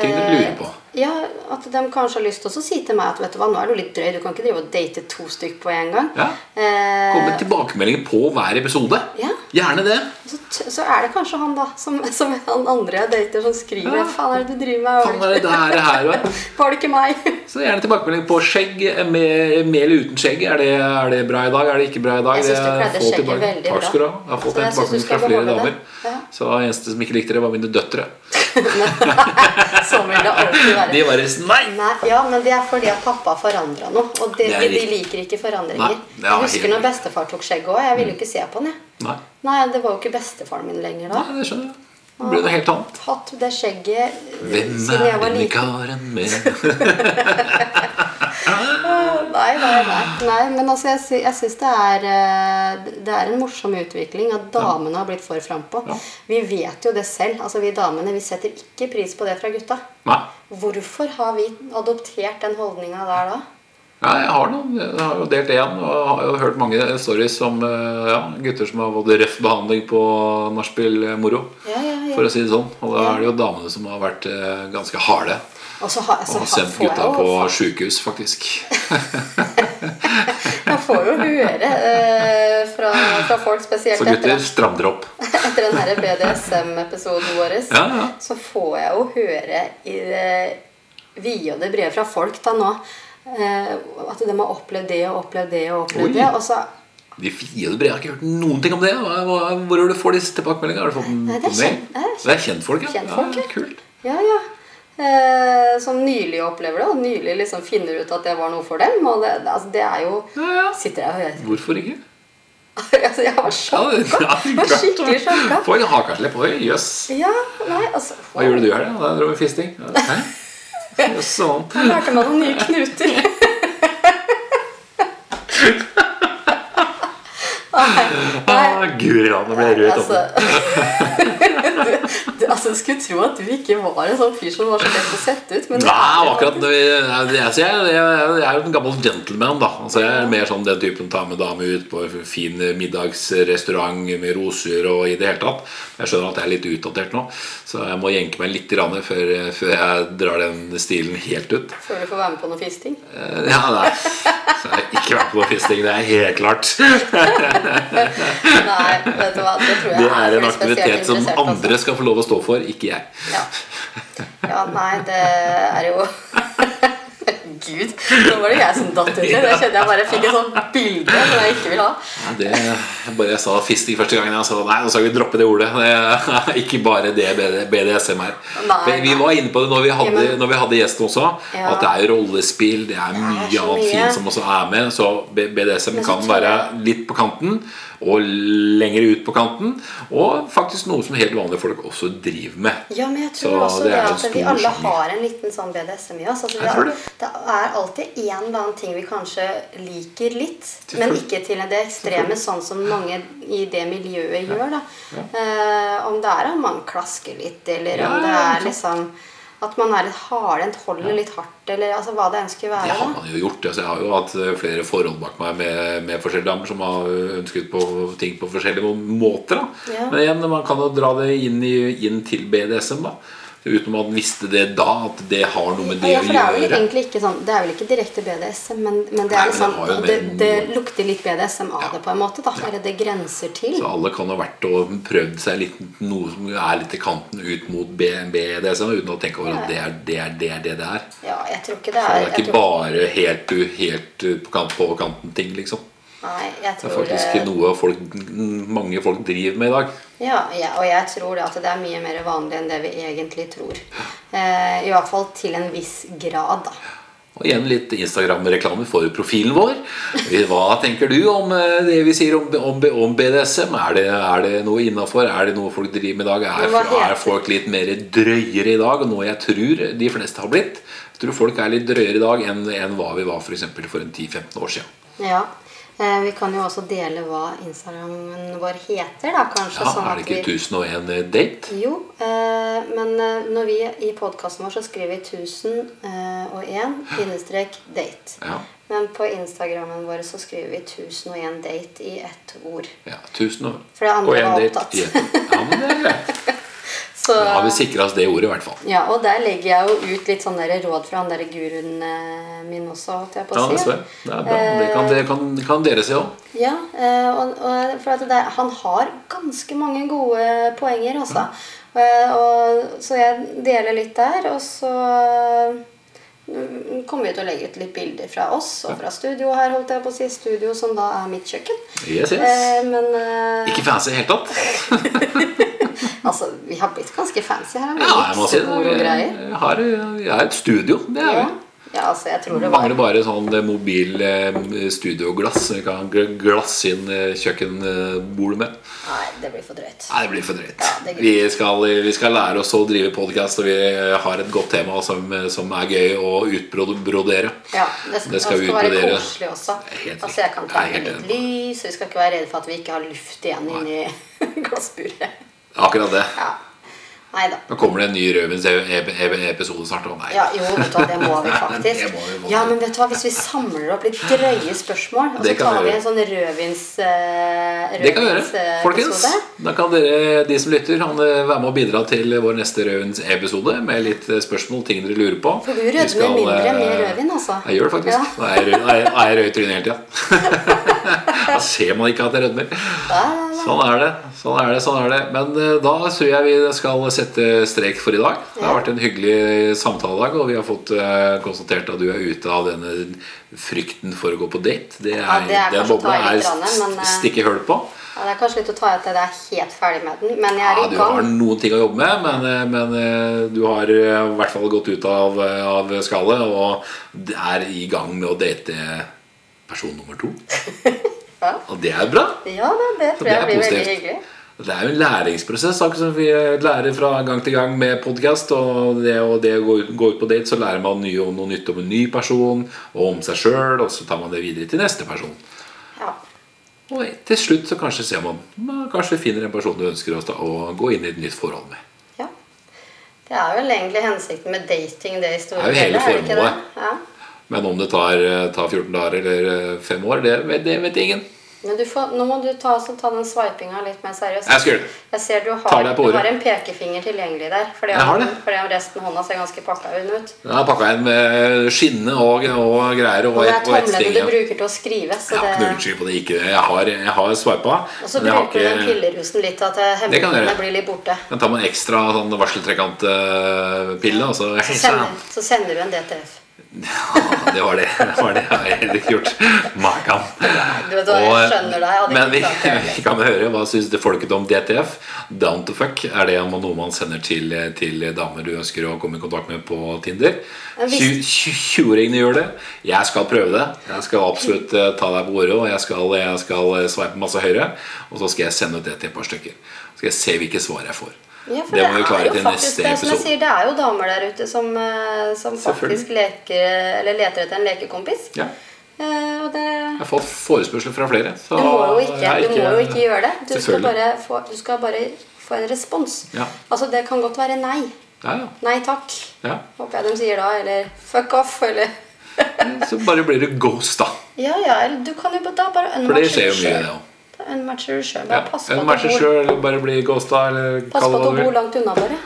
Ting Eh, lurer på. Ja, At de kanskje har lyst til å si til meg at vet du hva, nå er du litt drøy, du kan ikke drive og date to stykk på en gang. Ja. Eh, Kom med tilbakemeldinger på hver episode. Ja. Gjerne det. så, så er det kanskje han da, som, som han andre jeg dater, som skriver Ja. Faen er det du driver med? Faen, er det der, her var? Var det ikke meg? Så gjerne tilbakemelding på skjegg med, med eller uten skjegg. Er det, er det bra i dag? Er det ikke bra i dag? Jeg synes du kledde skjegget tilbake- veldig Takk bra. skal du ha. Jeg har fått Så en tilbakemelding fra flere damer. Ja. Så eneste som ikke likte det, var mine døtre. Sånn vil det alltid være. De bare Nei! Nei, ja, men det er fordi at pappa forandra noe. Og de, Det de liker ikke forandringer. Nei, jeg husker når bestefar tok skjegget òg. Jeg ville jo ikke se på han. jeg. Nei, Nei, det var jo ikke bestefaren min lenger da. Nei det skjønner jeg. Det ble det helt annet. Hatt det skjegget Hvem er denne karen med Nei, nei, nei. nei men altså, jeg, jeg syns det eh, Det er en morsom utvikling at damene har blitt for frampå. Ja. Vi vet jo det selv. Altså, vi damene vi setter ikke pris på det fra gutta. Nei. Hvorfor har vi adoptert den holdninga der da? Nei, jeg har noen. Jeg har jo delt én og har jo hørt mange stories om eh, ja, gutter som har fått røff behandling på nachspiel-moro. Ja, ja, ja. For å si det sånn. Og da er det jo damene som har vært eh, ganske harde. Og så, har, så Og sendt får gutta på sjukehus, faktisk. Jeg får jo høre eh, fra, fra folk, spesielt Så gutter, stram dere opp. etter den BDSM-episoden vår, Ja, ja. så får jeg jo høre i det og det brede fra folk da nå eh, at de har opplevd det og opplevd det og opplevd Oi. det. Og så De fire brev, jeg har ikke hørt noen ting om det. Hvor har du får disse tilbakemeldingene? Har du fått Nei, er kjent- det er kjent- Det er kjentfolk, ja. kjentfolk, ja. ja. Kult. Ja, ja. Eh, som nylig opplever det, og nylig liksom finner ut at det var noe for dem. Og det, altså, det er jo Ja, ja. Sitter jeg og hører Hvorfor ikke? altså, Jeg var sjokka. ja, var skikkelig sjokka. Få en hakaslepp. Oi, jøss. Altså Hva gjorde du her, da? Da dro vi fisting. Jøss, sånn. Jeg lærte meg noen nye knuter. Nei, nei, Ah, Guri land, nå ble jeg rød i altså, toppen. Du, altså, jeg skulle tro at du ikke var en sånn fyr som var så lett å sette ut. Men Nei, er akkurat det, jeg, jeg, jeg, jeg, er jo en gammel gentleman, da. Altså, jeg er mer sånn den typen ta med dame ut på en fin middagsrestaurant med roser og i det hele tatt. Jeg skjønner at jeg er litt utdatert nå, så jeg må jenke meg litt grann før, før jeg drar den stilen helt ut. Før du får være med på noe fisting. Eh, Ja, nei. Så jeg har ikke vært på noe fisting, det er helt klart. Nei, vet du hva, det tror jeg Det er en de spesielt aktivitet som altså. andre skal få lov å stå for, ikke jeg. Ja. ja, nei, det er jo Gud, Nå var det jeg som datt uti. det. Jeg kjenner jeg bare fikk et sånt bilde som jeg ikke vil ha. Ja, det, bare jeg sa fisting første gangen, jeg sa nei, nå skal vi droppe det ordet. Det ikke bare det BDSM er. Nei, Vi var inne på det når vi hadde, Ja, når vi hadde gjesten også, Ja. at det er rollespill, det er mye annet fint som også er med. Så BDSM kan være litt på kanten, og lenger ut på kanten. Og faktisk noe som helt vanlige folk også driver med. Ja, men jeg tror Så også det er at vi alle har en liten sånn BDSM i oss. Altså, det, det. er, det er alltid en eller annen ting vi kanskje liker litt, men ikke til det ekstreme, sånn som mange i det miljøet gjør. da. Eh, om det er at man klasker litt, eller Ja, om det er liksom at man er litt hardhendt, holder litt hardt, eller altså hva det enn skulle Det har man jo gjort. Altså, jeg har jo hatt eh, flere forhold bak meg med, med forskjellige damer som har ønsket på ting på forskjellige måter. Ja. Men igjen, man kan jo dra det inn, i, inn til BDSM. da Uten at man visste det da, at det har noe med det Ja, å for det er gjøre. ikke sånn Det er vel ikke direkte BDSM, men, men det, Nei, men liksom, det det, det lukter litt BDSM av Ja. det, på en måte. da Eller det grenser til. Så alle kan ha vært og prøvd seg litt noe som er litt i kanten ut mot BDSM, uten å tenke over at det er det er det, det, det er. Ja, jeg tror ikke det er. Så det er ikke bare helt, helt på, kant, på kanten-ting, liksom. Nei, jeg Det er faktisk det, noe folk, mange folk driver med i dag. ja, ja, og jeg tror det at det er mye mer vanlig enn det vi egentlig tror. Eh, I hvert fall til en viss grad, da. Og igjen litt Instagram-reklame for profilen vår. Hva tenker du om eh, det vi sier om, om, om BDSM? Er det, er det noe innafor? Er det noe folk driver med i dag? Er, er folk litt mer drøyere i dag? Noe jeg tror de fleste har blitt. Jeg tror folk er litt drøyere i dag enn, enn hva vi var for, for en 10-15 år siden. Ja. Eh, vi kan jo også dele hva Instagrammen vår heter, da, kanskje. Ja, sånn er det ikke vi 1001 date? Jo, eh, men eh, når vi i podkasten vår så skriver vi 1001 bindestrek date. Ja. Men på Instagrammen vår så skriver vi 1001 date i ett ord. ja 1000 og, For det andre og en date i ett. Ja, men det er greit. Så, Da har vi sikra oss det ordet, i hvert fall. ja, og der legger jeg jo ut litt sånne der råd fra han der guruen eh, min også, holdt jeg på Ja, å det si. ser jeg. Det er bra. Det kan, det kan, kan dere se òg. Ja, eh, og, og for at det, han har ganske mange gode poenger, altså. Eh, Og, så jeg deler litt der, og så mm, kommer vi til å legge ut litt bilder fra oss og fra studio her, holdt jeg på å si. Studio som da er mitt kjøkken. Yes, yes. Eh, Men Ikke fancy i det hele tatt. altså, vi har blitt ganske fancy her. Ja, jeg må si det. Vi. Jeg har, jeg har et studio. Det er Ja. vi. ja, altså, jeg tror Det det var mangler bare sånn eh, mobil eh, studioglass. Vi kan gl- glasse inn eh, kjøkkenbordet med. Nei, det blir for drøyt. Nei, det blir for drøyt. Ja, vi, skal, vi skal lære oss å drive podkast, og vi har et godt tema som, som er gøy å utbrodere. Ja, det skal, Det skal det skal være koselig også. Helt Altså, jeg kan ta med litt lys, og vi skal ikke være redde for at vi ikke har luft igjen inni glassburet. Akkurat det. Ja. Nei da. Nå kommer det en ny Rødvins-episode snart. Å nei. Ja, jo, vet du hva, det må vi faktisk. Må vi, må. Ja, men vet du hva, Hvis vi samler opp litt drøye spørsmål, og så tar vi en sånn Rødvins-episode Det kan vi gjøre. eh, Folkens, da kan dere, de som lytter, kan eh, være med og bidra til vår neste Rødvins-episode med litt eh, spørsmål, ting dere lurer på. For du rødmer skal, mindre eh, med rødvin, altså. Jeg gjør det faktisk. Ja. Da jeg er rød i trynet hele tida. Da ser man ikke at jeg rødmer. Sånn er det. sånn er det, sånn er det Men eh, da tror jeg vi skal sette strek for i dag. Det har vært en hyggelig samtale i dag, og vi har fått eh, konstatert at du er ute av denne frykten for å gå på date. Det er, Ja, det er den bobla er men, eh, stikke hull på. Ja, det er kanskje litt å ta i at jeg er helt ferdig med den, men jeg er Ja, i du har noen ting å jobbe med, men, eh, men du har i hvert fall gått ut av, av skallet og er i gang med å date person nummer to. Ja. Og det er bra. Ja, det, det tror det jeg blir blir veldig hyggelig. Det er jo en læringsprosess, som vi lærer fra gang til gang med podkast. Og det, å gå gå ut på date, så lærer man nye, noe nytt om en ny person og om seg sjøl, og så tar man det videre til neste person. Ja. Og til slutt så kanskje ser man Kanskje finner en person du ønsker å, gå inn i et nytt forhold med. ja. Det er vel egentlig hensikten med dating, det i store Det er jo hele deler, formålet. Ja. Men om det tar, eh, tar 14 dager eller eh, fem år, det, det vet ingen. Men du får, nå må du ta, så ta den swipinga litt mer seriøst. Jeg skal gjøre det. Jeg ser du har, du har en pekefinger tilgjengelig der. Fordi, Jeg har det. fordi resten av hånda ser ganske pakka ut. Jeg har pakka inn med skinne og, og greier. Og, Og det er tomlene du bruker til å skrive. Så Jeg har ikke noe unnskyld på det. Ikke, det. jeg har, jeg har swipa. og så bruker ikke, du den pillerusen litt til at eh, Det hemmelighetene blir litt borte. Kan ta med en ekstra sånn varseltrekantpille, og så Så sender, så sender du en DTF. Ja, det var det. Det var det jeg ikke gjort. Makan. Hadde Men vi, vi kan høre hva syns folket om DTF. Down to fuck. Er det noe man sender til, til damer du ønsker å komme i kontakt med på Tinder? Men hvis- 20-åringene gjør det. Jeg skal prøve det. Jeg skal absolutt eh, ta deg på ordet, og jeg skal, jeg skal sveipe masse høyre. Og så skal jeg sende ut det til et par stykker. Så skal jeg se hvilke svar jeg får. Ja, det det, må vi klare til faktisk neste det som jeg sier, det er jo damer der ute som, eh, som faktisk leker, eller leter etter en lekekompis. Ja. Uh, det Jeg har fått forespørsel fra flere. Så Du må jo ikke, er må jo ikke gjøre det. Du skal, bare få, du skal bare få en respons. Ja. Altså Det kan godt være nei. Ja, ja. Nei takk. ja. Håper jeg de sier da. Eller fuck off. Eller Så bare blir det ghost, da. Ja, ja. Du kan jo da bare For det skjer jo mye, det òg. Da unmatcher du sjøl. Bare pass på at du bor, bare bli ghosta, eller pass på at du bor langt unna, bare.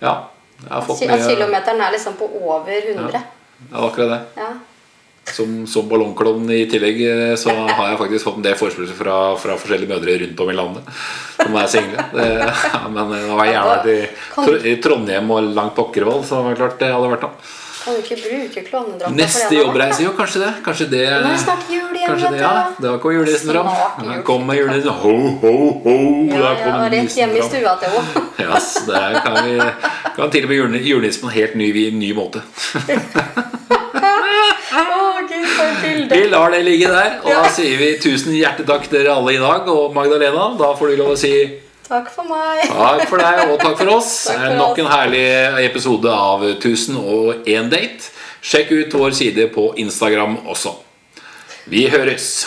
Ja. Jeg har fått mye kilometeren er liksom på over 100. Ja, akkurat det. Ja. Som, som ballongklovn i tillegg eh, så har jeg faktisk fått en del forespørsler fra, fra forskjellige mødre rundt om i landet som er single. Det, men det var gjerne vært i, i Trondheim og langt pokkervoll, så var det klart det hadde vært noe. Kan du ikke bruke klovnedrakta? Neste jobbreise, jo, kanskje det. Kanskje det Nå er snart jul igjen, vet du. ja. Da kom julenissen fram. Da kom med julenissen. Ho, ho, ho! Ja, ja, rett hjem i stua til henne. Yes, der kan vi kan til og med juleni- julenissen på en helt ny, ny måte. Vi lar det ligge der, og da sier vi tusen hjertetakk takk dere alle i dag. Og Magdalena, da får du lov å si Takk for meg. takk for deg og takk for oss. Takk for Nok en herlig episode av 1001 date. Sjekk ut vår side på Instagram også. Vi høres.